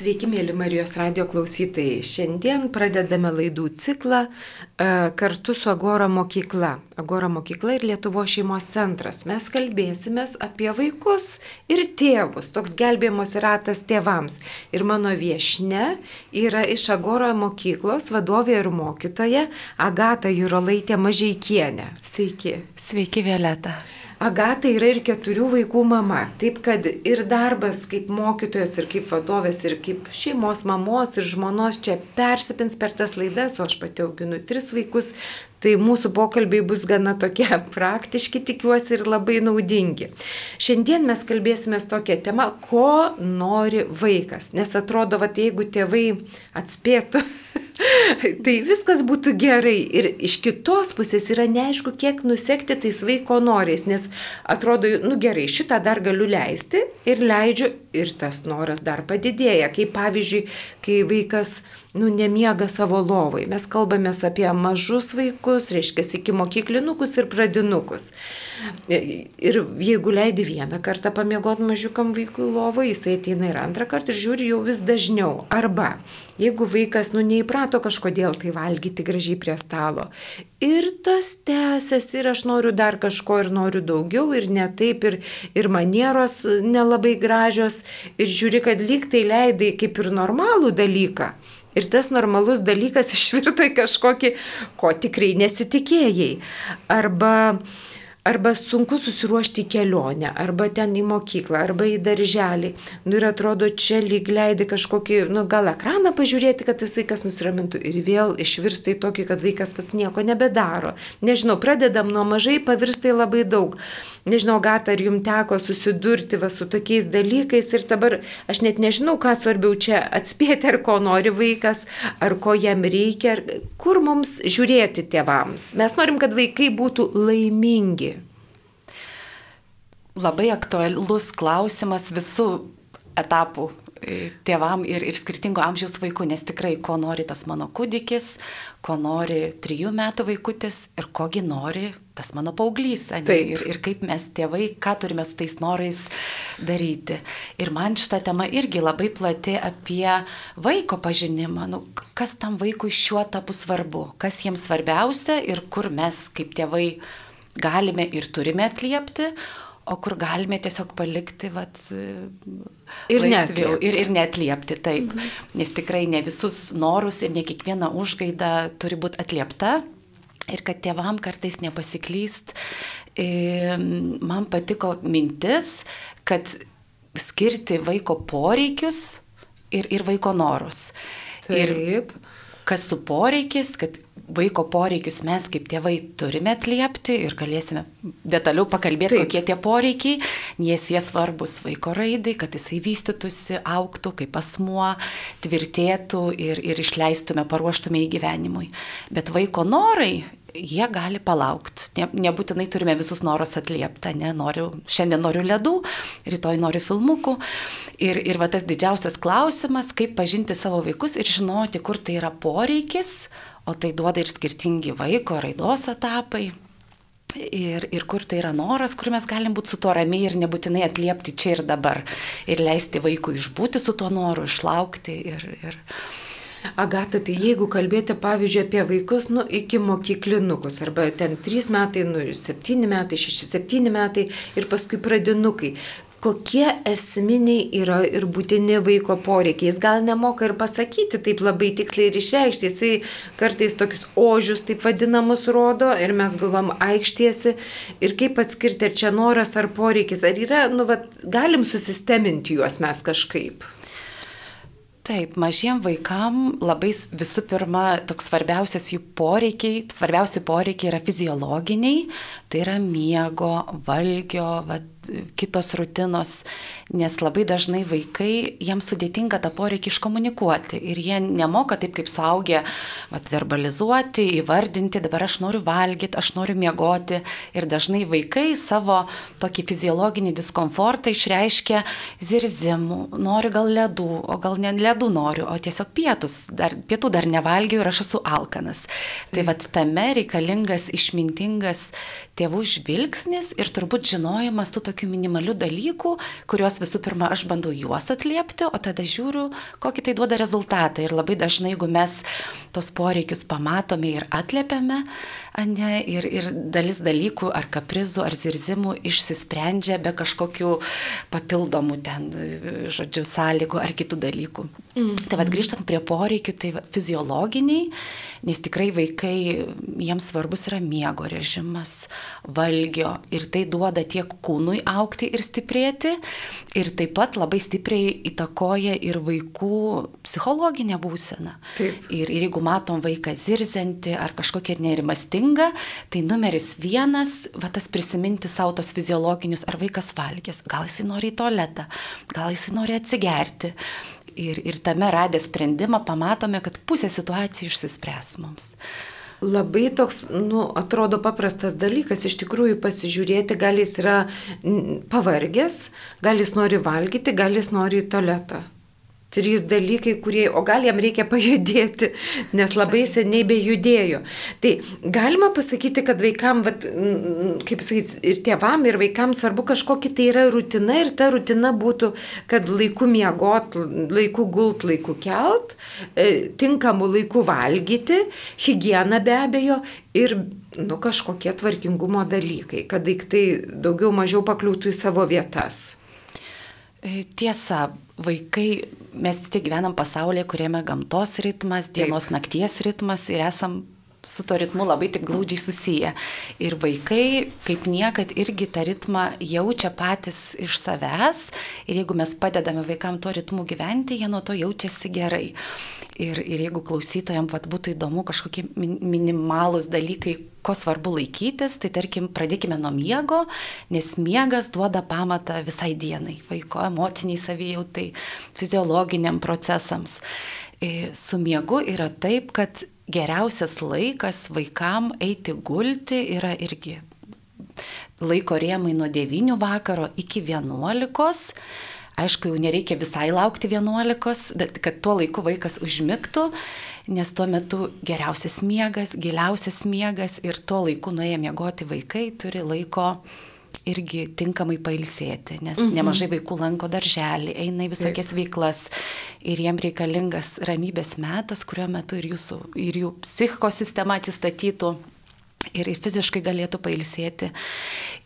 Sveiki, mėly Marijos radio klausytojai. Šiandien pradedame laidų ciklą e, kartu su Agora mokykla. Agora mokykla ir Lietuvo šeimos centras. Mes kalbėsime apie vaikus ir tėvus. Toks gelbėjimos ratas tėvams. Ir mano viešne yra iš Agora mokyklos vadovė ir mokytoja Agata Jurolaitė Mažiekienė. Sveiki. Sveiki, Violeta. Agata yra ir keturių vaikų mama. Taip kad ir darbas kaip mokytojas, ir kaip vadovės, ir kaip šeimos mamos, ir žmonos čia persipins per tas laidas, o aš pati auginu tris vaikus. Tai mūsų pokalbiai bus gana tokie praktiški, tikiuosi, ir labai naudingi. Šiandien mes kalbėsime tokią temą, ko nori vaikas. Nes atrodo, kad jeigu tėvai atspėtų tai viskas būtų gerai. Ir iš kitos pusės yra neaišku, kiek nusekti tais vaiko noriais, nes atrodo, nu gerai, šitą dar galiu leisti ir leidžiu ir tas noras dar padidėja. Kaip pavyzdžiui, kai vaikas nu, nemiega savo lovai. Mes kalbame apie mažus vaikus, reiškia, iki mokyklinukus ir pradinukus. Ir jeigu leidi vieną kartą pamiegoti mažiukam vaikui lovai, jisai ateina ir antrą kartą ir žiūri jau vis dažniau. Arba jeigu vaikas, nu, neįprato kažkodėl tai valgyti gražiai prie stalo. Ir tas tęsiasi ir aš noriu dar kažko ir noriu daugiau ir ne taip ir, ir manieros nelabai gražios ir žiūri, kad lyg tai leidai kaip ir normalų dalyką. Ir tas normalus dalykas išvirto į kažkokį, ko tikrai nesitikėjai. Arba arba sunku susiruošti į kelionę, arba ten į mokyklą, arba į darželį. Nu ir atrodo, čia lyg leidai kažkokį, nu gal ekraną pažiūrėti, kad tas vaikas nusiramintų ir vėl išvirsta į tokį, kad vaikas pas nieko nebedaro. Nežinau, pradedam nuo mažai, pavirsta į labai daug. Nežinau, gata, ar jums teko susidurti va, su tokiais dalykais ir dabar aš net nežinau, ką svarbiau čia atspėti, ar ko nori vaikas, ar ko jam reikia, ar kur mums žiūrėti tėvams. Mes norim, kad vaikai būtų laimingi labai aktualus klausimas visų etapų tėvam ir, ir skirtingo amžiaus vaikų, nes tikrai, ko nori tas mano kūdikis, ko nori trijų metų vaikutis ir kogi nori tas mano paauglys. Ir, ir kaip mes tėvai, ką turime su tais norais daryti. Ir man šita tema irgi labai plati apie vaiko pažinimą. Nu, kas tam vaikui šiuo tapu svarbu, kas jiems svarbiausia ir kur mes kaip tėvai galime ir turime atliepti, o kur galime tiesiog palikti, vat, ir, laisviau, ir, ir netliepti, taip. Mhm. Nes tikrai ne visus norus ir ne kiekviena užgaida turi būti atliepta. Ir kad tėvam kartais nepasiklyst, man patiko mintis, kad skirti vaiko poreikius ir, ir vaiko norus. Taip. Ir kas su poreikis, kad vaiko poreikius mes kaip tėvai turime atliepti ir galėsime detaliau pakalbėti, Taip. kokie tie poreikiai, nes jie svarbus vaiko raidai, kad jisai vystytųsi, auktų kaip asmuo, tvirtėtų ir, ir išleistume, paruoštume į gyvenimui. Bet vaiko norai jie gali palaukti. Ne, nebūtinai turime visus norus atliepti, ne, noriu, šiandien noriu ledų, rytoj noriu filmukų. Ir, ir va tas didžiausias klausimas, kaip pažinti savo vaikus ir žinoti, kur tai yra poreikis, o tai duoda ir skirtingi vaiko raidos etapai. Ir, ir kur tai yra noras, kur mes galim būti su tuo ramiai ir nebūtinai atliepti čia ir dabar. Ir leisti vaikui išbūti su tuo noru, išlaukti ir, ir, Agata, tai jeigu kalbėti, pavyzdžiui, apie vaikus, nu, iki mokyklinukus, arba ten 3 metai, nu, 7 metai, 6-7 metai ir paskui pradinukai, kokie esminiai yra ir būtini vaiko poreikiai. Jis gal nemoka ir pasakyti taip labai tiksliai ir išreikšti. Jisai kartais tokius ožius taip vadinamus rodo ir mes galvam aikštiesi. Ir kaip atskirti, ar čia noras ar poreikis, ar yra, nu, vat, galim susisteminti juos mes kažkaip. Taip, mažiem vaikam labai visų pirma, toks svarbiausias jų poreikiai, svarbiausi poreikiai yra fiziologiniai, tai yra miego, valgio, vat, kitos rutinos, nes labai dažnai vaikai, jiems sudėtinga tą poreikį iškomunikuoti ir jie nemoka taip kaip suaugę vat, verbalizuoti, įvardinti, dabar aš noriu valgyti, aš noriu miegoti ir dažnai vaikai savo tokį fiziologinį diskomfortą išreiškia zirzimu, noriu gal ledų, o gal ne ledų noriu, o tiesiog pietus, dar, pietų dar nevalgiau ir aš esu alkanas. Tai vad tame reikalingas išmintingas tėvų žvilgsnis ir turbūt žinojimas tų tokių tokių minimalių dalykų, kuriuos visų pirma aš bandau juos atliepti, o tada žiūriu, kokį tai duoda rezultatą. Ir labai dažnai, jeigu mes tos poreikius pamatome ir atliepiame, ne, ir, ir dalis dalykų ar kaprizų, ar zirzimų išsisprendžia be kažkokių papildomų ten, žodžiu, sąlygų ar kitų dalykų. Mm. Tai vad grįžtant prie poreikių, tai fiziologiniai, nes tikrai vaikai, jiems svarbus yra miego režimas, valgio ir tai duoda tiek kūnui aukti ir stiprėti, ir taip pat labai stipriai įtakoja ir vaikų psichologinę būseną. Taip. Ir, ir jeigu matom vaiką zirzenti ar kažkokia nerimastinga, tai numeris vienas, va tas prisiminti savo tos fiziologinius, ar vaikas valgys, gal jisai nori į tualetą, gal jisai nori atsigerti. Ir, ir tame radę sprendimą pamatome, kad pusė situacijų išsispręs mums. Labai toks, nu, atrodo paprastas dalykas, iš tikrųjų pasižiūrėti, gal jis yra pavargęs, gal jis nori valgyti, gal jis nori į tualetą trys dalykai, kurie, o gal jam reikia pajudėti, nes labai seniai bejudėjo. Tai galima pasakyti, kad vaikam, vat, kaip sakyti, ir tėvam, ir vaikam svarbu kažkokia tai yra rutina ir ta rutina būtų, kad laiku miegot, laiku gult, laiku kelt, e, tinkamų laikų valgyti, higiena be abejo ir nu, kažkokie tvarkingumo dalykai, kad daiktai daugiau mažiau pakliūtų į savo vietas. E, tiesa, vaikai, mes vis tiek gyvenam pasaulyje, kuriame gamtos ritmas, dienos Taip. nakties ritmas ir esam su to ritmu labai tik glaudžiai susiję. Ir vaikai, kaip niekad, irgi tą ritmą jaučia patys iš savęs. Ir jeigu mes padedame vaikam to ritmu gyventi, jie nuo to jaučiasi gerai. Ir, ir jeigu klausytojams būtų įdomu kažkokie minimalūs dalykai, ko svarbu laikytis, tai tarkim pradėkime nuo miego, nes miegas duoda pamatą visai dienai, vaiko emociniai savijautai, fiziologiniam procesams. E, su miegu yra taip, kad geriausias laikas vaikam eiti gulti yra irgi laiko rėmai nuo 9 vakaro iki 11 Aišku, jau nereikia visai laukti 11, bet kad tuo laiku vaikas užmigtų, nes tuo metu geriausias miegas, giliausias miegas ir tuo laiku nuėję miegoti vaikai turi laiko irgi tinkamai pailsėti, nes mhm. nemažai vaikų lanko darželį, eina į visokias Taip. veiklas ir jiem reikalingas ramybės metas, kuriuo metu ir, jūsų, ir jų psichikosistema atsistatytų ir fiziškai galėtų pailsėti.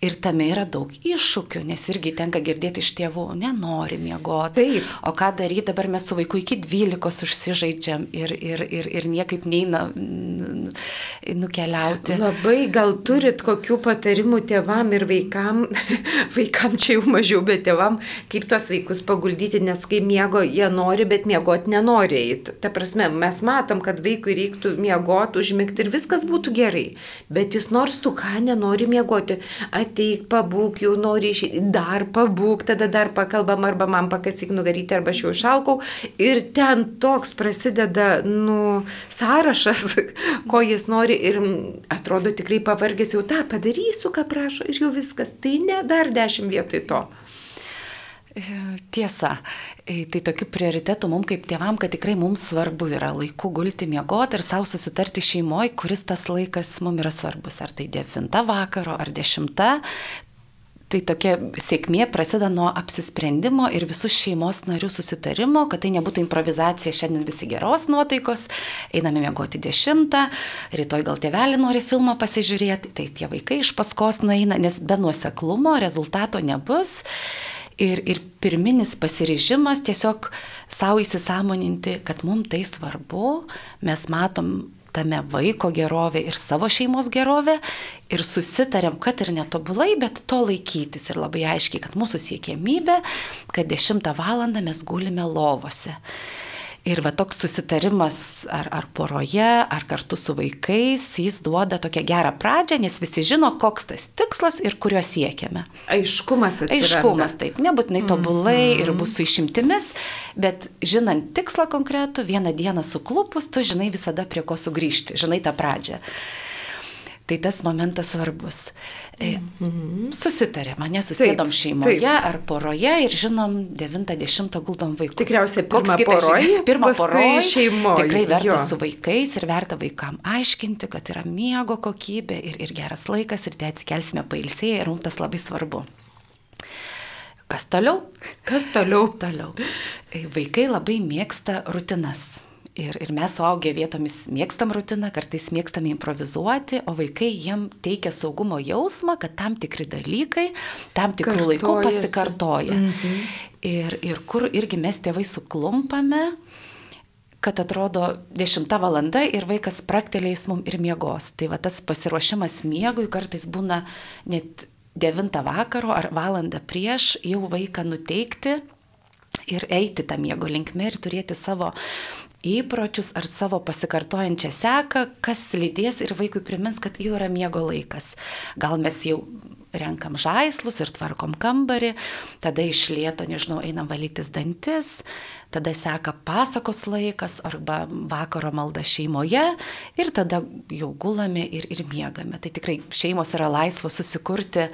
Ir tame yra daug iššūkių, nes irgi tenka girdėti iš tėvų, nenori miegoti. Taip. O ką daryti, dabar mes su vaiku iki 12 užsižaidžiam ir, ir, ir, ir niekaip neina nukeliauti. Labai gal turit kokių patarimų tėvam ir vaikam, vaikam čia jau mažiau, bet tėvam, kaip tuos vaikus paguldyti, nes kai miego jie nori, bet miegoti nenori. Ta prasme, mes matom, kad vaikui reiktų miegoti, užmigti ir viskas būtų gerai bet jis nors tu ką nenori miegoti, ateik, pabūk, jau nori išeiti, dar pabūk, tada dar pakalbam arba man pakasyk nugaryti arba aš jau išalkau ir ten toks prasideda, nu, sąrašas, ko jis nori ir atrodo tikrai pavargęs jau tą padarysiu, ką prašo ir jau viskas, tai ne dar dešimt vietoj to. Tiesa, e, tai tokių prioritetų mums kaip tėvam, kad tikrai mums svarbu yra laiku gulti miegoti ir savo susitarti šeimoje, kuris tas laikas mums yra svarbus. Ar tai 9 vakaro, ar 10. Tai tokia sėkmė prasideda nuo apsisprendimo ir visų šeimos narių susitarimo, kad tai nebūtų improvizacija šiandien visi geros nuotaikos, einame miegoti 10, rytoj gal tėvelį nori filmą pasižiūrėti, tai tie vaikai iš paskos nueina, nes be nuoseklumo rezultato nebus. Ir, ir pirminis pasiryžimas tiesiog savo įsisamoninti, kad mums tai svarbu, mes matom tame vaiko gerovė ir savo šeimos gerovė ir susitarėm, kad ir netobulai, bet to laikytis ir labai aiškiai, kad mūsų siekiamybė, kad 10 val. mes gulime lovose. Ir va toks susitarimas ar, ar poroje, ar kartu su vaikais, jis duoda tokią gerą pradžią, nes visi žino, koks tas tikslas ir kurio siekiame. Aiškumas atsiranda. Aiškumas, taip, nebūtinai tobulai mm -hmm. ir bus su išimtimis, bet žinant tikslą konkretų, vieną dieną suklupus, tu žinai visada prie ko sugrįžti, žinai tą pradžią. Tai tas momentas svarbus. Mhm. Susitarėm, mane susėdom taip, šeimoje taip. ar poroje ir žinom, 90 guldom vaikus. Tikriausiai pirmą poroje. Pirmą poroje šeimoje. Tikrai verta jo. su vaikais ir verta vaikam aiškinti, kad yra miego kokybė ir, ir geras laikas ir te atsikelsime pailsėję ir mums tas labai svarbu. Kas toliau? Kas toliau? Toliau. Vaikai labai mėgsta rutinas. Ir, ir mes suaugę vietomis mėgstam rutiną, kartais mėgstam improvizuoti, o vaikai jiem teikia saugumo jausmą, kad tam tikri dalykai tam tikrų laikų pasikartoja. Mhm. Ir, ir kur irgi mes tėvai suklumpame, kad atrodo 10 valanda ir vaikas praktelėjus mum ir miegos. Tai va tas pasiruošimas miegui kartais būna net 9 vakaro ar valandą prieš jau vaiką nuteikti ir eiti tą miego linkme ir turėti savo įpročius ar savo pasikartojančią seką, kas lydės ir vaikui primins, kad jau yra miego laikas. Gal mes jau renkam žaislus ir tvarkom kambarį, tada iš lėto, nežinau, einam valytis dantis, tada seka pasakos laikas arba vakaro malda šeimoje ir tada jau gulame ir, ir miegame. Tai tikrai šeimos yra laisvos susikurti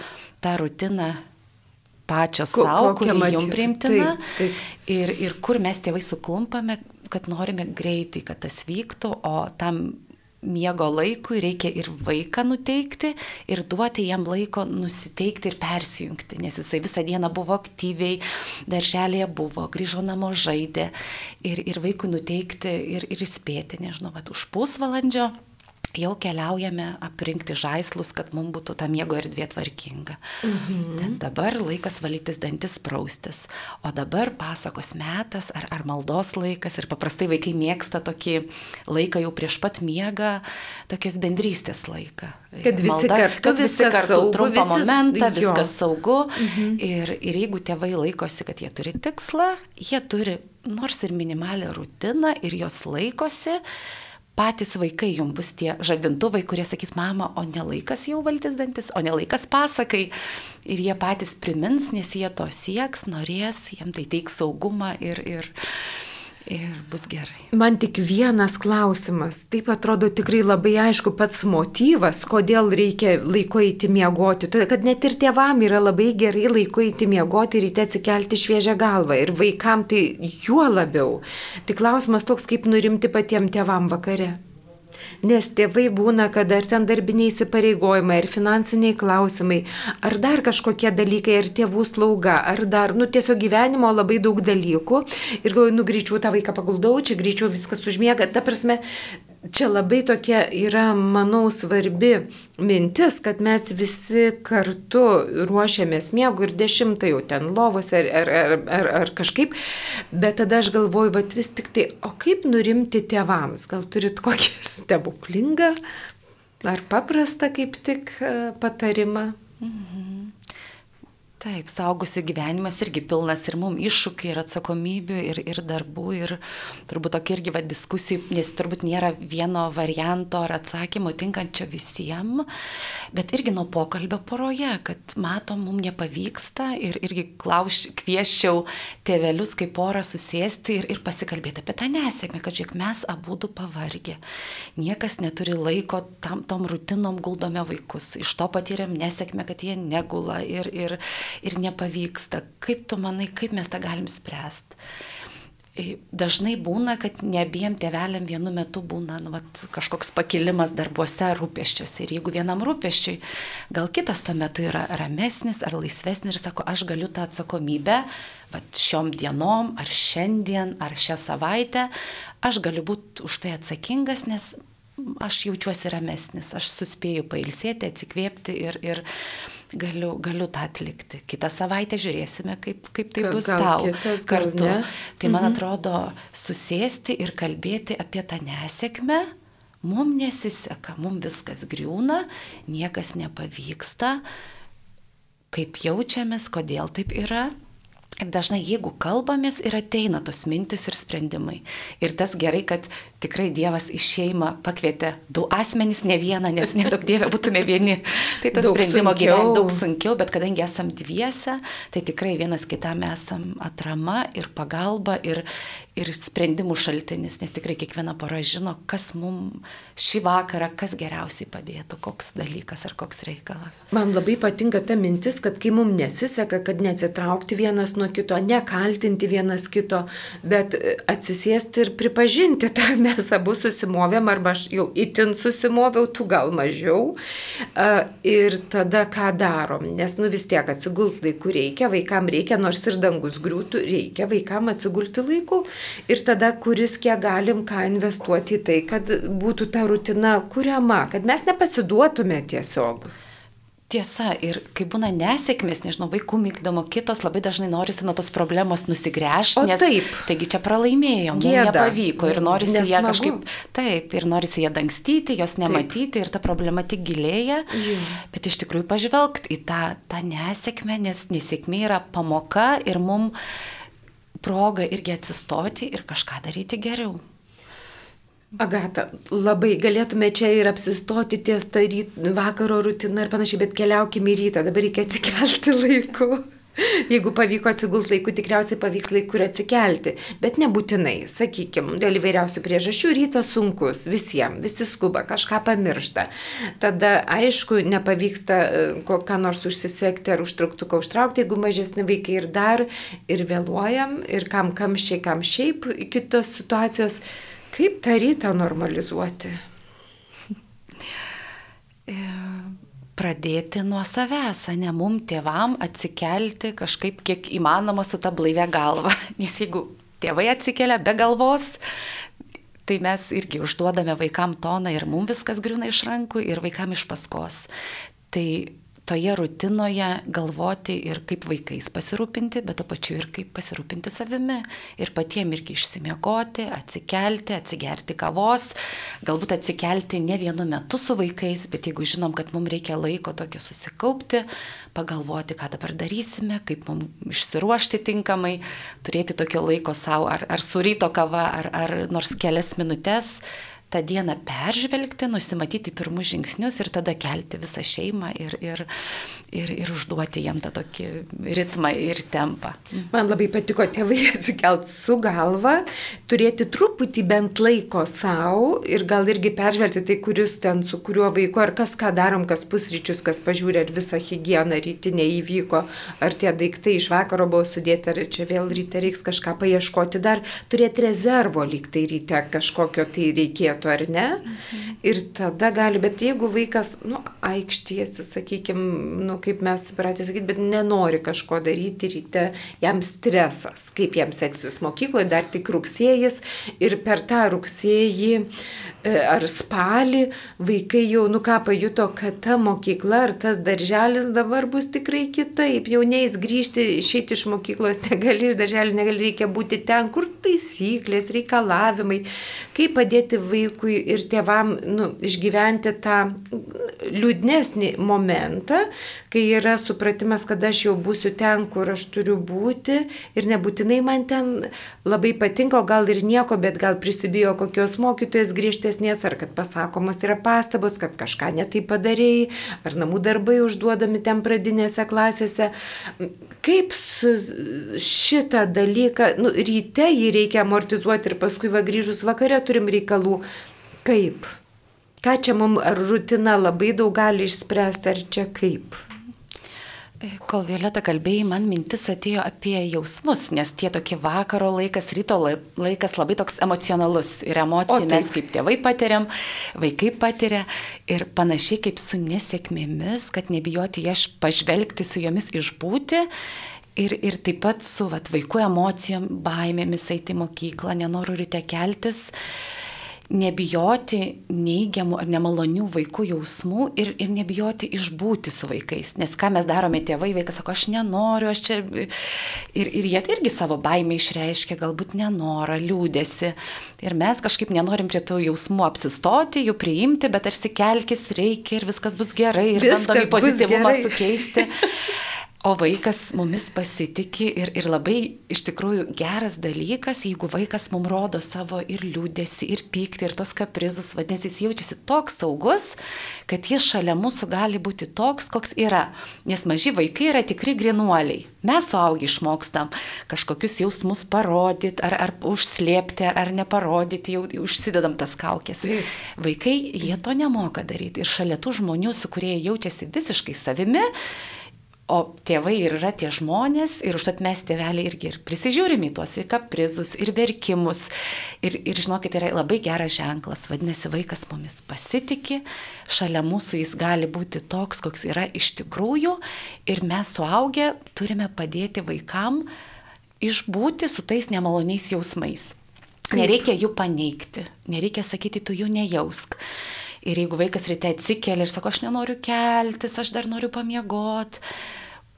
tą rutiną pačios savo, kuri jums priimtina. Taip, taip. Ir, ir kur mes tėvai suklumpame, kad norime greitai, kad tas vyktų, o tam miego laikui reikia ir vaiką nuteikti ir duoti jam laiko nusiteikti ir persijungti, nes jisai visą dieną buvo aktyviai, darželėje buvo, grįžo namo žaidė ir, ir vaikui nuteikti ir, ir įspėti, nežinau, bet už pusvalandžio jau keliaujame aprinkti žaislus, kad mums būtų ta miego erdvė tvarkinga. Mhm. Ten dabar laikas valytis dantis praustis, o dabar pasakos metas ar, ar maldos laikas ir paprastai vaikai mėgsta tokį laiką jau prieš pat miegą, tokios bendrystės laiką. Kad visi Malda, kartu, kad visi kartu saugu, trumpą visi, momentą, jo. viskas saugu. Mhm. Ir, ir jeigu tėvai laikosi, kad jie turi tikslą, jie turi nors ir minimalią rutiną ir jos laikosi, patys vaikai jums bus tie žadintuvai, kurie sakys, mama, o nelaikas jau valtis dantis, o nelaikas pasakai. Ir jie patys primins, nes jie to sieks, norės, jiems tai teiks saugumą ir, ir, ir bus gerai. Man tik vienas klausimas. Taip atrodo tikrai labai aišku pats motyvas, kodėl reikia laiko eiti miegoti. Todėl, kad net ir tėvam yra labai gerai laiko eiti miegoti ir ryte atsikelti šviežią galvą. Ir vaikam tai juo labiau. Tik klausimas toks, kaip nurimti patiem tėvam vakare. Nes tėvai būna, kad ar ten darbiniai įsipareigojimai, ar finansiniai klausimai, ar dar kažkokie dalykai, ar tėvų slauga, ar dar, nu, tiesiog gyvenimo labai daug dalykų. Ir galvoju, nu, greičiau tą vaiką paguldau, čia greičiau viskas užmiega. Ta prasme, čia labai tokia yra, manau, svarbi mintis, kad mes visi kartu ruošiamės miego ir dešimtą jau ten lovose ar, ar, ar, ar, ar kažkaip, bet tada aš galvoju, bet vis tik tai, o kaip nurimti tėvams? Gal turit kokį stebuklingą ar paprastą kaip tik e, patarimą? Mhm. Taip, saugusių gyvenimas irgi pilnas ir mums iššūkių, ir atsakomybių, ir, ir darbų, ir turbūt tokia irgi va, diskusijų, nes turbūt nėra vieno varianto ar atsakymo tinkančio visiems, bet irgi nuo pokalbio poroje, kad matom, mums nepavyksta ir irgi klauš, kvieščiau tėvelius kaip porą susėsti ir, ir pasikalbėti apie tą nesėkmę, kad žiūrėk, mes abu pavargę, niekas neturi laiko tam, tom rutinom guldome vaikus, iš to patyrėm nesėkmę, kad jie negula ir, ir ir nepavyksta. Kaip tu manai, kaip mes tą galim spręsti? E, dažnai būna, kad ne abiem tėveliam vienu metu būna nu, vat, kažkoks pakilimas darbuose, rūpeščiuose. Ir jeigu vienam rūpeščiui, gal kitas tuo metu yra ramesnis ar laisvesnis ir sako, aš galiu tą atsakomybę, vat, šiom dienom, ar šiandien, ar šią savaitę, aš galiu būti už tai atsakingas, nes aš jaučiuosi ramesnis, aš suspėju pailsėti, atsikvėpti ir, ir galiu, galiu tą atlikti. Kitą savaitę žiūrėsime, kaip, kaip tai bus gal tau kitas, kartu. Ne? Tai man mhm. atrodo, susėsti ir kalbėti apie tą nesėkmę. Mums nesiseka, mums viskas griūna, niekas nepavyksta, kaip jaučiamės, kodėl taip yra. Ir dažnai, jeigu kalbamės, ir ateina tos mintis ir sprendimai. Ir tas gerai, kad tikrai Dievas į šeimą pakvietė du asmenys, ne vieną, nes nedaug Dieve būtume vieni. Tai tas sprendimo gyventi daug sunkiau, bet kadangi esam dviese, tai tikrai vienas kitam esam atrama ir pagalba ir, ir sprendimų šaltinis, nes tikrai kiekviena pora žino, kas mums šį vakarą, kas geriausiai padėtų, koks dalykas ar koks reikalas. Man labai patinka ta mintis, kad kai mums nesiseka, kad neatsitraukti vienas nuo kito, nekaltinti vienas kito, bet atsisėsti ir pripažinti tą, mes abu susimovėm, arba aš jau itin susimoviau, tu gal mažiau. Ir tada ką darom, nes nu vis tiek atsigulti laiku reikia, vaikam reikia, nors ir dangus griūtų, reikia vaikam atsigulti laiku ir tada kuris kiek galim ką investuoti į tai, kad būtų ta rutina kuriama, kad mes nepasiduotume tiesiog. Tiesa, ir kai būna nesėkmės, nežinau, vaikų mygdomo kitos, labai dažnai norisi nuo tos problemos nusigręžti, nes taip. Taigi čia pralaimėjom, Gėda. nepavyko ir norisi Nesmagu. ją kažkaip, taip, ir norisi ją dangstyti, jos nematyti taip. ir ta problema tik gilėja, Jo. bet iš tikrųjų pažvelgti į tą, tą nesėkmę, nes nesėkmė yra pamoka ir mums proga irgi atsistoti ir kažką daryti geriau. Agata, labai galėtume čia ir apsistoti ties tą ryt, vakaro rutiną ir panašiai, bet keliaukime į rytą, dabar reikia atsikelti laiku. Jeigu pavyko atsigulti laiku, tikriausiai pavyks laiku ir atsikelti, bet nebūtinai, sakykime, dėl įvairiausių priežasčių rytas sunkus visiems, visi skuba, kažką pamiršta. Tada, aišku, nepavyksta e, ką nors užsisekti ar užtruktuką užtraukti, jeigu mažesni vaikai ir dar, ir vėluojam, ir kam kamščiai, kam šiaip kitos situacijos. Kaip tą rytą normalizuoti? E, Pradėti nuo savęs, ne mum tėvam atsikelti kažkaip kiek įmanoma su ta blaivė galva. Nes jeigu tėvai atsikelia be galvos, tai mes irgi užduodame vaikam toną ir mums viskas griūna iš rankų ir vaikam iš paskos. Tai toje rutinoje galvoti ir kaip vaikais pasirūpinti, bet to pačiu ir kaip pasirūpinti savimi. Ir patiem irgi išsimiegoti, atsikelti, atsigerti kavos, galbūt atsikelti ne vienu metu su vaikais, bet jeigu žinom, kad mums reikia laiko tokio susikaupti, pagalvoti, ką dabar darysime, kaip mums išsiruošti tinkamai, turėti tokio laiko savo, ar, ar su ryto kava, ar, ar nors kelias minutės tą dieną peržvelgti, nusimatyti pirmus žingsnius ir tada kelti visą šeimą ir, ir, ir, ir užduoti jam tą tokį ritmą ir tempą. Man labai patiko tėvai atsikelt su galva, turėti truputį bent laiko savo ir gal irgi peržvelgti tai, kuris ten su kuriuo vaiku, ar kas ką darom, kas pusryčius, kas pažiūrė, ar visa hygiena rytinė įvyko, ar tie daiktai iš vakaro buvo sudėti, ar čia vėl ryte reiks kažką paieškoti, dar turėti rezervo lyg tai ryte kažkokio tai reikėtų, ar ne. Mhm. Ir tada gali, bet jeigu vaikas, nu, aikštiesi, sakykime, nu, kaip mes pratė sakyti, bet nenori kažko daryti ryte, jam stresas, kaip jam seksis mokykloje, dar tik rugsėjas ir per tą rugsėjį ar spalį vaikai jau, nu ką pajuto, kad ta mokykla ar tas darželis dabar bus tikrai kitaip, jau neįs grįžti, išeiti iš mokyklos negali, iš darželio negali, reikia būti ten, kur taisyklės, reikalavimai, kaip padėti vaikui ir tėvam nu, išgyventi tą liūdnesnį momentą, kai yra supratimas, kad aš jau būsiu ten, kur aš turiu būti ir nebūtinai man ten labai patinka, o gal ir nieko, bet gal prisibijo kokios mokytojas griežtesnės, ar kad pasakomos yra pastabos, kad kažką netai padarėjai, ar namų darbai užduodami ten pradinėse klasėse. Kaip šitą dalyką, nu, ryte jį reikia amortizuoti ir paskui va grįžus vakare turim reikalų. Kaip? Ką čia mums, ar rutina labai daug gali išspręsti, ar čia kaip? Kol Violeta kalbėjai, man mintis atėjo apie jausmus, nes tie tokie vakaro laikas, ryto laikas labai toks emocionalus ir emocijų mes kaip tėvai patiriam, vaikai patiria ir panašiai kaip su nesėkmėmis, kad nebijoti jas pažvelgti su jomis išbūti. Ir, ir taip pat su vat, vaikų emocijom, baimėmis eiti į mokyklą, nenoru ryte keltis. Uh, nebijoti neigiamų ar nemalonių vaikų jausmų ir, ir nebijoti išbūti su vaikais. Nes ką mes darome tėvai, vaikas sako, aš nenoriu, aš čia. Ir, ir jie irgi savo baimę išreiškia, galbūt nenorą, liūdėsi. Ir mes kažkaip nenorim prie tų jausmų apsistoti, jų priimti, bet tarsi kelkis reikia ir viskas bus gerai ir viskas bandom į pozityvumą sukeisti. O vaikas mumis pasitikė ir, ir labai iš tikrųjų geras dalykas, jeigu vaikas mums rodo savo ir liūdėsi, ir pyktį, ir tos kaprizus, vadinasi, jis jaučiasi toks saugus, kad jis šalia mūsų gali būti toks, koks yra. Nes maži vaikai yra tikri grinuoliai. Mes suaugi išmokstam kažkokius jausmus parodyti, ar, ar užslėpti, ar, ar neparodyti, jau užsidedam tas kaukės. Vaikai, jie to nemoka daryti. Ir šalia tų žmonių, su kurie jaučiasi visiškai savimi, O tėvai ir yra tie žmonės ir užtat mes tėveliai irgi ir prisižiūrim į tuos ir kaprizus, ir verkimus. Ir, ir žinokit, yra labai geras ženklas. Vadinasi, vaikas mumis pasitikė, šalia mūsų jis gali būti toks, koks yra iš tikrųjų. Ir mes suaugę turime padėti vaikam išbūti su tais nemaloniais jausmais. Nereikia jų paneigti, nereikia sakyti, tu jų nejausk. Ir jeigu vaikas ryte atsikelia ir sako, aš nenoriu keltis, aš dar noriu pamiegoti,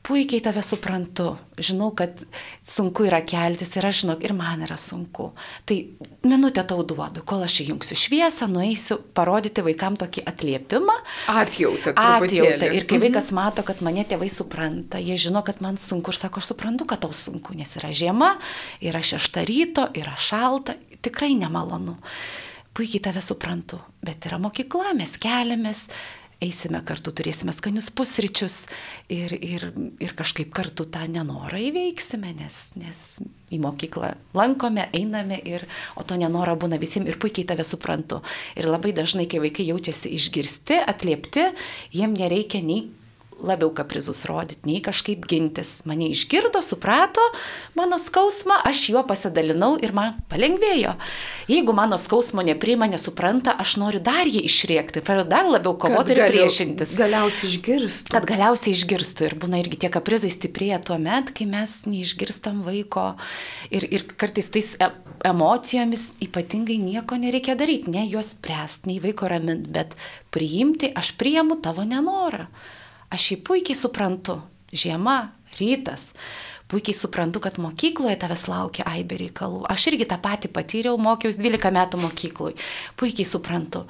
puikiai tave suprantu, žinau, kad sunku yra keltis ir aš žinau, ir man yra sunku. Tai minutę tau duodu, kol aš įjungsiu šviesą, nueisiu parodyti vaikam tokį atliepimą. Atjautą. Atjautą. Ir kai mhm. vaikas mato, kad mane tėvai supranta, jie žino, kad man sunku ir sako, aš suprantu, kad tau sunku, nes yra žiema, yra šešta ryto, yra šalta, tikrai nemalonu. Puikiai tave suprantu, bet yra mokykla, mes keliamės, eisime kartu, turėsime skanius pusryčius ir, ir, ir kažkaip kartu tą nenorą įveiksime, nes, nes į mokyklą lankome, einame, ir, o to nenorą būna visiems ir puikiai tave suprantu. Ir labai dažnai, kai vaikai jaučiasi išgirsti, atliepti, jiem nereikia nei labiau kaprizus rodyti, nei kažkaip gintis. Mane išgirdo, suprato mano skausmą, aš juo pasidalinau ir man palengvėjo. Jeigu mano skausmo neprima, nesupranta, aš noriu dar jį išrėkti, pradedu dar labiau kovoti ir priešintis. Galiausiai išgirstų. Kad galiausiai išgirstų ir būna irgi tie kaprizai stiprėja tuo met, kai mes neišgirstam vaiko ir, ir kartais tais e emocijomis ypatingai nieko nereikia daryti, ne juos spręsti, nei vaiko raminti, bet priimti, aš priimu tavo nenorą. Aš jį puikiai suprantu. Žiema, rytas. Puikiai suprantu, kad mokykloje tavęs laukia aibė reikalų. Aš irgi tą patį patyriau, mokiausi 12 metų mokyklui. Puikiai suprantu.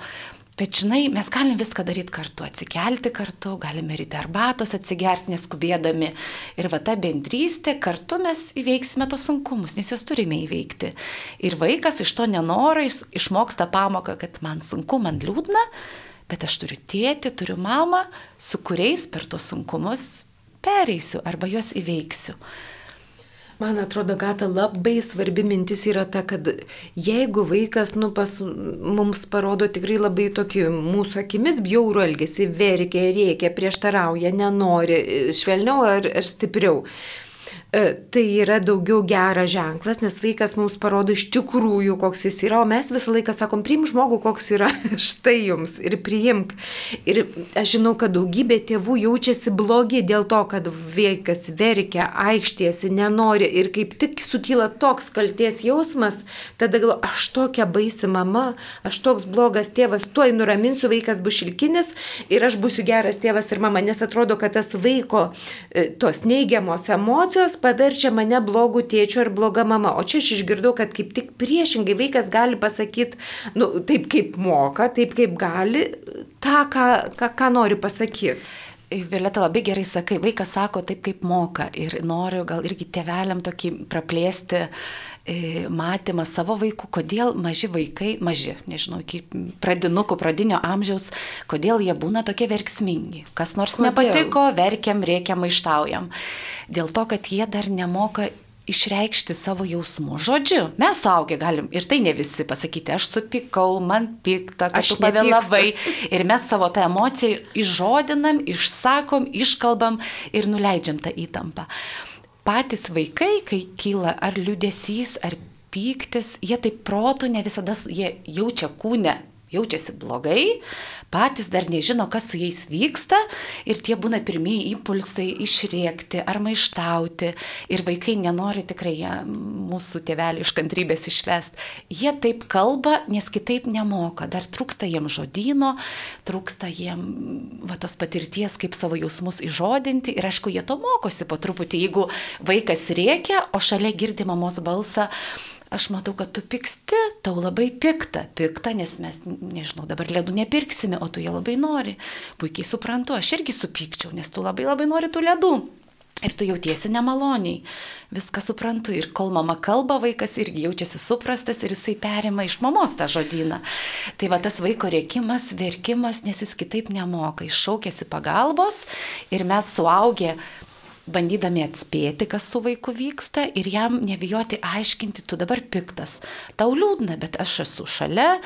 Bet žinai, mes galim viską daryti kartu, atsikelti kartu, galime ryte arbatos atsigerti neskubėdami. Ir va ta bendrystė, kartu mes įveiksime tos sunkumus, nes juos turime įveikti. Ir vaikas iš to nenoro išmoksta pamoką, kad man sunku, man liūdna, bet aš turiu tėtį, turiu mamą, su kuriais per tos sunkumus pereisiu arba juos įveiksiu. Man atrodo, Gata, labai svarbi mintis yra ta, kad jeigu vaikas nu, pas, mums parodo tikrai labai tokį mūsų akimis bjaurų elgesį, verkia, rėkia, prieštarauja, nenori, švelniau ar, ar stipriau, tai yra daugiau geras ženklas, nes vaikas mums parodo iš tikrųjų, koks jis yra, o mes visą laiką sakom, priim žmogų, koks yra, štai jums ir priimk. Ir aš žinau, kad daugybė tėvų jaučiasi blogi dėl to, kad vaikas verkia, aikštėsi, nenori ir kaip tik sukyla toks kalties jausmas, tada galvo, aš tokia baisi mama, aš toks blogas tėvas, tuoj nuraminsiu, vaikas bus šilkinis ir aš būsiu geras tėvas ir mama, nes atrodo, kad tas vaiko e, tos neigiamos emocijos paverčia mane blogų tėčių ar bloga mama. O čia aš išgirdau, kad kaip tik priešingai vaikas gali pasakyti, nu, taip kaip moka, taip kaip gali, tą, ką, ką, ką nori pasakyti. Violeta labai gerai sakai, vaikas sako taip, kaip moka ir noriu gal irgi tėveliam tokį praplėsti e, matymą savo vaikų, kodėl maži vaikai, maži, nežinau, iki pradinukų, pradinio amžiaus, kodėl jie būna tokie verksmingi. Kas nors kodėl? nepatiko, verkiam, reikiam, maištaujam dėl to, kad jie dar nemoka išreikšti savo jausmų. Žodžiu, mes suaugę galim ir tai ne visi pasakyti, aš supikau, man pikta, aš pavėlavai. Ir mes savo tą emociją išžodinam, išsakom, iškalbam ir nuleidžiam tą įtampą. Patys vaikai, kai kyla ar liudesys, ar pyktis, jie taip protų ne visada, jie jaučia kūne, jaučiasi blogai, patys dar nežino, kas su jais vyksta ir tie būna pirmieji impulsai išrėkti ar maištauti ir vaikai nenori tikrai mūsų tėvelį iš kantrybės išvest. Jie taip kalba, nes kitaip nemoka, dar trūksta jiem žodino, trūksta jiem va, tos patirties, kaip savo jausmus įžodinti ir aišku, jie to mokosi po truputį, jeigu vaikas rėkia, o šalia girdi mamos balsą, aš matau, kad tu piksti, tau labai pikta, pikta, nes mes, nežinau, dabar ledų nepirksime, o tu jie labai nori. Puikiai suprantu, aš irgi supykčiau, nes tu labai labai nori tų ledų. Ir tu jautiesi nemaloniai. Viską suprantu. Ir kol mama kalba, vaikas irgi jaučiasi suprastas ir jisai perima iš mamos tą žodyną. Tai va tas vaiko rėkimas, verkimas, nes jis kitaip nemoka. Jis šaukėsi pagalbos ir mes suaugę bandydami atspėti, kas su vaiku vyksta ir jam nebijoti aiškinti, tu dabar piktas. Tau liūdna, bet aš esu šalia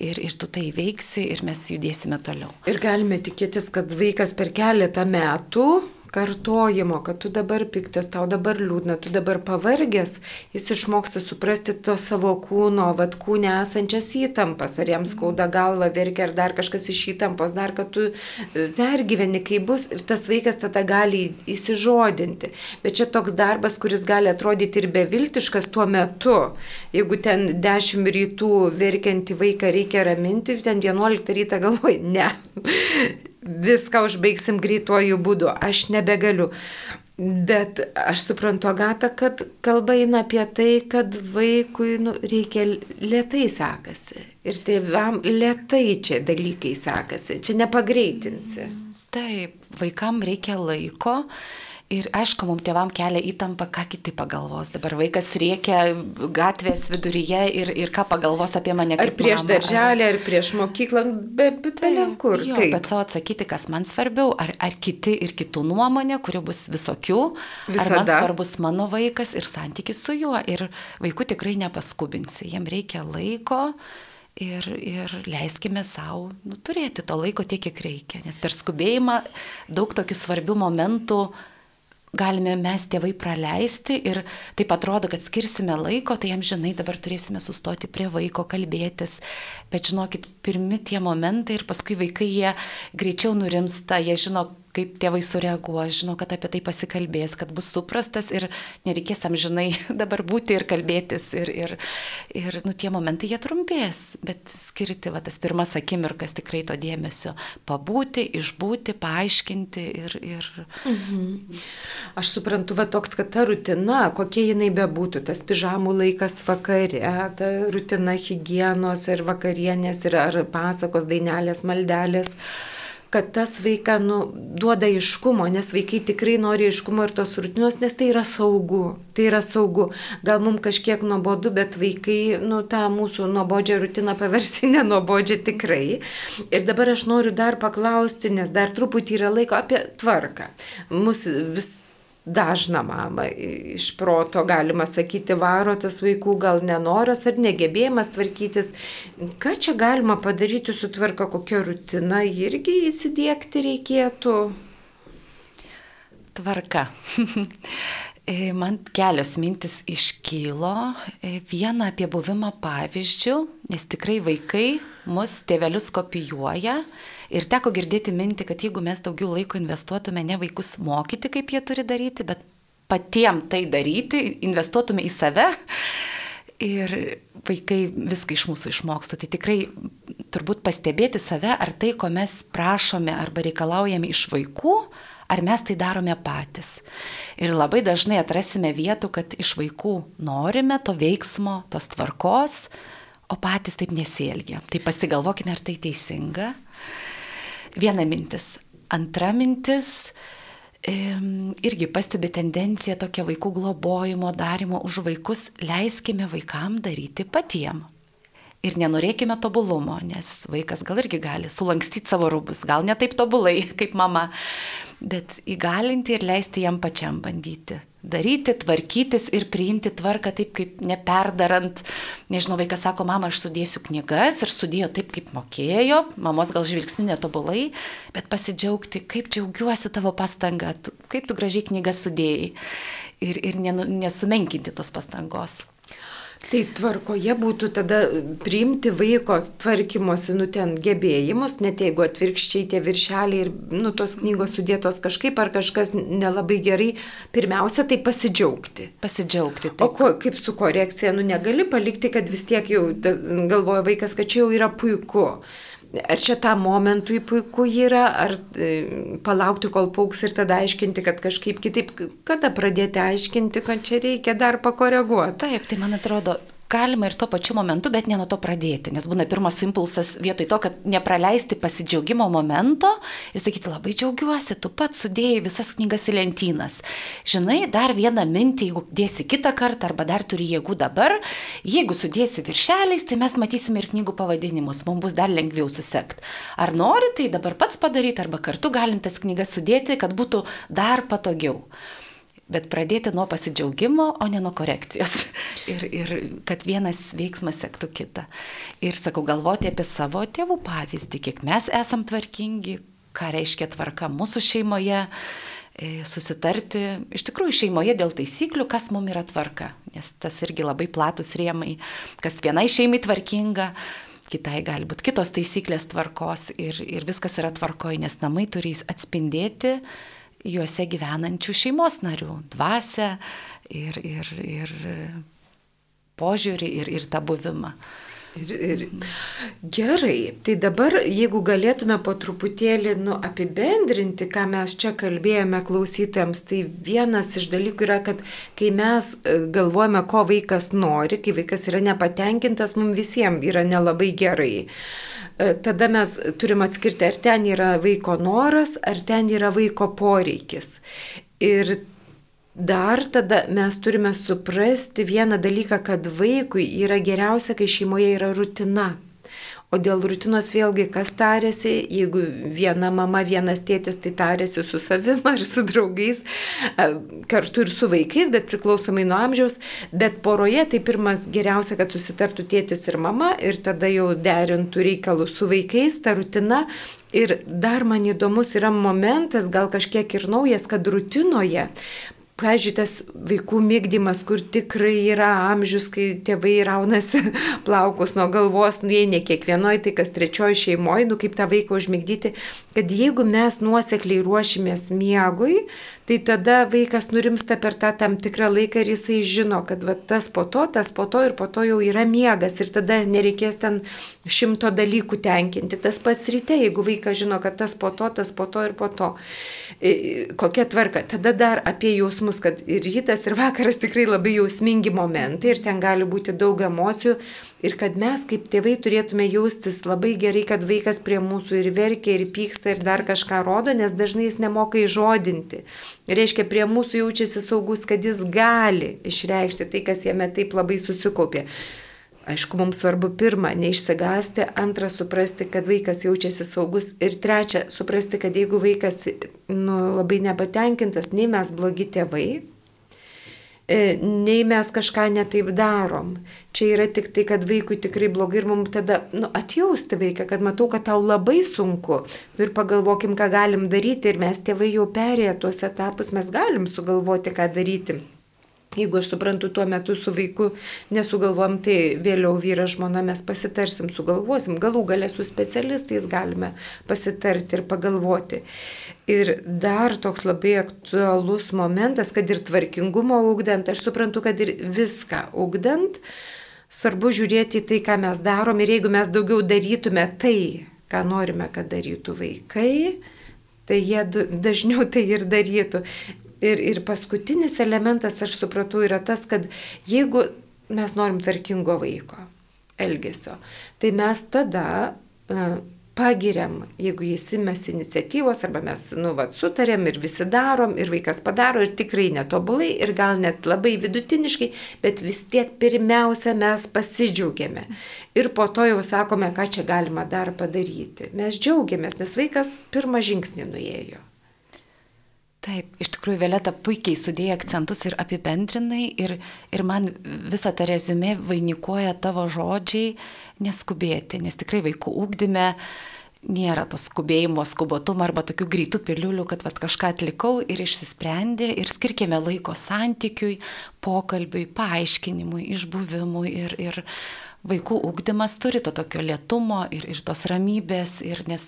ir, ir tu tai veiksi ir mes judėsime toliau. Ir galime tikėtis, kad vaikas per keletą metų kartojimo, kad tu dabar piktas, tau dabar liūdna, tu dabar pavargęs, jis išmoksta suprasti to savo kūno, vad kūne esančias įtampas, ar jam skauda galva, verkia, ar dar kažkas iš įtampos, dar kad tu e, pergyveni, kai bus ir tas vaikas tada gali įsižodinti. Bet čia toks darbas, kuris gali atrodyti ir beviltiškas tuo metu. Jeigu ten 10 rytų verkianti vaiką reikia raminti, ten 11 rytą galvoj, ne viską užbaigsim greituoju būdu, aš nebegaliu. Bet aš suprantu, Agata, kad kalba eina apie tai, kad vaikui nu, reikia lietai sekasi. Ir tėvam lietai čia dalykai sekasi, čia nepagreitinsi. Taip, vaikam reikia laiko Ir aišku, mums tėvam kelia įtampa, ką kiti pagalvos. Dabar vaikas riekia gatvės viduryje ir, ir ką pagalvos apie mane. Ar prieš mama, darželį, ar... ar prieš mokyklą, be, be, be taip. bet savo atsakyti, kas man svarbiau, ar, ar kiti ir kitų nuomonė, kurių bus visokių, Visada. ar man svarbus mano vaikas ir santykis su juo. Ir vaikų tikrai nepaskubinsi, jiem reikia laiko. Ir, ir leiskime savo nu, turėti to laiko tiek, kiek reikia, nes per skubėjimą daug tokių svarbių momentų galime mes tėvai praleisti ir taip atrodo, kad skirsime laiko, tai jam žinai, dabar turėsime sustoti prie vaiko, kalbėtis. Bet žinokit, pirmi tie momentai ir paskui vaikai jie greičiau nurimsta, jie žino, kaip tėvai sureaguos, žino, kad apie tai pasikalbės, kad bus suprastas ir nereikės amžinai dabar būti ir kalbėtis. Ir, ir, ir nu, tie momentai jie trumpės, bet skirti va, tas pirmas akimirkas tikrai to dėmesio. Pabūti, išbūti, paaiškinti ir... ir... Mhm. Aš suprantu, va toks, kad ta rutina, kokia jinai bebūtų, tas pižamų laikas vakare, ta rutina hygienos ir vakarienės ir ar pasakos, dainelės, maldelės. Uh, kad tas vaiką nu, duoda iškumo, nes vaikai tikrai nori iškumo ir tos rutinos, nes tai yra saugu. Tai yra saugu. Gal mums kažkiek nuobodu, bet vaikai nu, tą mūsų nuobodžią rutiną paversi nenuobodžią tikrai. Ir dabar aš noriu dar paklausti, nes dar truputį yra laiko apie tvarką. Mūsų vis dažną mamą iš proto, galima sakyti, varo tas vaikų gal nenoras ar negebėjimas tvarkytis. Ką čia galima padaryti su tvarka, kokia rutina irgi įsidėkti reikėtų? Tvarka. E, man kelios mintis iškylo. E, viena apie buvimą pavyzdžių, nes tikrai vaikai mus tėvelius kopijuoja Ir teko girdėti mintį, kad jeigu mes daugiau laiko investuotume ne vaikus mokyti, kaip jie turi daryti, bet patiem tai daryti, investuotume į save ir vaikai viską iš mūsų išmokstų. Tai tikrai turbūt pastebėti save, ar tai, ko mes prašome arba reikalaujame iš vaikų, ar mes tai darome patys. Ir labai dažnai atrasime vietų, kad iš vaikų norime to veiksmo, tos tvarkos, o patys taip nesielgia. Tai pasigalvokime, ar tai teisinga. Viena mintis. Antra mintis irgi pastebi tendenciją tokia vaikų globojimo, darimo už vaikus, leiskime vaikam daryti patiem. Ir nenorėkime tobulumo, nes vaikas gal irgi gali sulankstyti savo rūbus, gal ne taip tobulai kaip mama, bet įgalinti ir leisti jam pačiam bandyti daryti, tvarkytis ir priimti tvarką taip, kaip neperdarant. Nežinau, vaikas sako, mama, aš sudėsiu knygas ir sudėjo taip, kaip mokėjo, mamos gal žvilgsnių netobulai, bet pasidžiaugti, kaip džiaugiuosi tavo pastanga, tu, kaip tu gražiai knygas sudėjai ir, ir nesumenkinti tos pastangos. Tai tvarkoje būtų tada priimti vaiko tvarkymosi, nu ten gebėjimus, net jeigu atvirkščiai tie viršeliai ir, nu, tos knygos sudėtos kažkaip ar kažkas nelabai gerai, pirmiausia, tai pasidžiaugti. Pasidžiaugti. Taip. O ko, kaip su korekcija, nu negali palikti, kad vis tiek jau galvoja vaikas, kad čia jau yra puiku. Ar čia tam momentui puiku yra, ar e, palaukti, kol pauks ir tada aiškinti, kad kažkaip kitaip, kada pradėti aiškinti, kad čia reikia dar pakoreguoti. Taip, tai man atrodo, galima ir tuo pačiu momentu, bet ne nuo to pradėti, nes būna pirmas impulsas vietoj to, kad nepraleisti pasidžiaugimo momento ir sakyti, labai džiaugiuosi, tu pats sudėjai visas knygas į lentynas. Žinai, dar vieną mintį, jeigu dėsi kitą kartą arba dar turi jėgų dabar, jeigu sudėsi viršeliais, tai mes matysime ir knygų pavadinimus, mums bus dar lengviau susekti. Ar nori, tai dabar pats padaryti, arba kartu galim tas knygas sudėti, kad būtų dar patogiau bet pradėti nuo pasidžiaugimo, o ne nuo korekcijos. Ir, ir kad vienas veiksmas sektų kitą. Ir sakau, galvoti apie savo tėvų pavyzdį, kiek mes esam tvarkingi, ką reiškia tvarka mūsų šeimoje, e, susitarti iš tikrųjų šeimoje dėl taisyklių, kas mums yra tvarka. Nes tas irgi labai platus rėmai, kas vienai šeimai tvarkinga, kitai gali būti kitos taisyklės tvarkos ir, ir viskas yra tvarkoje, nes namai turi atspindėti juose gyvenančių šeimos narių dvasę ir, ir, ir požiūrį ir, ir tą buvimą. Ir, ir, gerai, tai dabar jeigu galėtume po truputėlį nu, apibendrinti, ką mes čia kalbėjome klausytojams, tai vienas iš dalykų yra, kad kai mes e, galvojame, ko vaikas nori, kai vaikas yra nepatenkintas, mums visiems yra nelabai gerai. E, tada mes turim atskirti, ar ten yra vaiko noras, ar ten yra vaiko poreikis. Ir dar tada mes turime suprasti vieną dalyką, kad vaikui yra geriausia, kai šeimoje yra rutina. O dėl rutinos vėlgi, kas tarėsi, jeigu viena mama, vienas tėtis, tai tarėsi su savim ar su draugais, kartu ir su vaikais, bet priklausomai nuo amžiaus. Bet poroje tai pirmas geriausia, kad susitartų tėtis ir mama ir tada jau derintų reikalus su vaikais, ta rutina. Ir dar man įdomus yra momentas, gal kažkiek ir naujas, kad rutinoje Pavyzdžiui, tas vaikų mygdymas, kur tikrai yra amžius, kai tėvai raunasi plaukus nuo galvos, nu jei ne kiekvienoje, tai kas trečioji šeimoje, nu kaip tą vaiką užmygdyti, kad jeigu mes nuosekliai ruošimės miegui, tai tada vaikas nurimsta per tą tam tikrą laiką ir jisai žino, kad va, tas po to, tas po to ir po to jau yra miegas ir tada nereikės ten šimto dalykų tenkinti. Tas pats ryte, jeigu vaikas žino, kad tas po to, tas po to ir po to. Kokia tvarka. Tada dar apie jausmus, kad ir rytas, ir vakaras tikrai labai jausmingi momentai ir ten gali būti daug emocijų, Ir kad mes kaip tėvai turėtume jaustis labai gerai, kad vaikas prie mūsų ir verkia, ir pyksta, ir dar kažką rodo, nes dažnai jis nemoka įžodinti. Reiškia, prie mūsų jaučiasi saugus, kad jis gali išreikšti tai, kas jame taip labai susikaupė. Aišku, mums svarbu pirmą, neišsigasti, antrą, suprasti, kad vaikas jaučiasi saugus ir trečia, suprasti, kad jeigu vaikas nu, labai nepatenkintas, nei mes blogi tėvai, nei mes kažką netaip darom. Čia yra tik tai, kad vaikui tikrai blogai ir mums tada nu, atjausti vaiką, kad matau, kad tau labai sunku. Ir pagalvokim, ką galim daryti. Ir mes tėvai jau perėję tuos etapus, mes galim sugalvoti, ką daryti. Jeigu aš suprantu, tuo metu su vaiku nesugalvom, tai vėliau vyras žmona mes pasitarsim, sugalvosim. Galų galę su specialistais galime pasitarti ir pagalvoti. Ir dar toks labai aktualus momentas, kad ir tvarkingumo ugdant, aš suprantu, kad ir viską ugdant, svarbu žiūrėti į tai, ką mes darom ir jeigu mes daugiau darytume tai, ką norime, kad darytų vaikai, tai jie dažniau tai ir darytų. Ir, ir paskutinis elementas, aš supratau, yra tas, kad jeigu mes norim tvarkingo vaiko elgesio, tai mes tada uh, pagiriam, jeigu jis imasi iniciatyvos arba mes, nu, vad, sutarėm ir visi darom ir vaikas padaro ir tikrai netobulai ir gal net labai vidutiniškai, bet vis tiek pirmiausia mes pasidžiaugiame. Ir po to jau sakome, ką čia galima dar padaryti. Mes džiaugiamės, nes vaikas pirmą žingsnį nuėjo. Taip, iš tikrųjų, Violeta puikiai sudėjo akcentus ir apibendrinai ir, ir man visą tą rezumė vainikuoja tavo žodžiai neskubėti, nes tikrai vaikų ūkdyme nėra to skubėjimo, skubotumo arba tokių greitų piliulių, kad vat, kažką atlikau ir išsisprendė ir skirkime laiko santykiui, pokalbiui, paaiškinimui, išbuvimui ir, ir vaikų ūkdymas turi to tokio lietumo ir, ir tos ramybės, ir, nes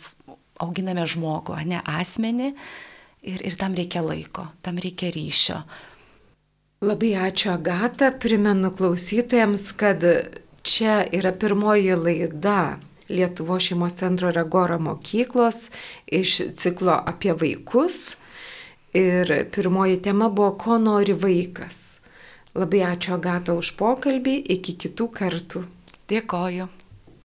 auginame žmogų, ne asmenį ir, ir tam reikia laiko, tam reikia ryšio. Labai ačiū Agata, primenu klausytojams, kad čia yra pirmoji laida Lietuvo šeimos centro Regora mokyklos iš ciklo apie vaikus. Ir pirmoji tema buvo, ko nori vaikas. Labai ačiū Agato už pokalbį, iki kitų kartų. Dėkoju.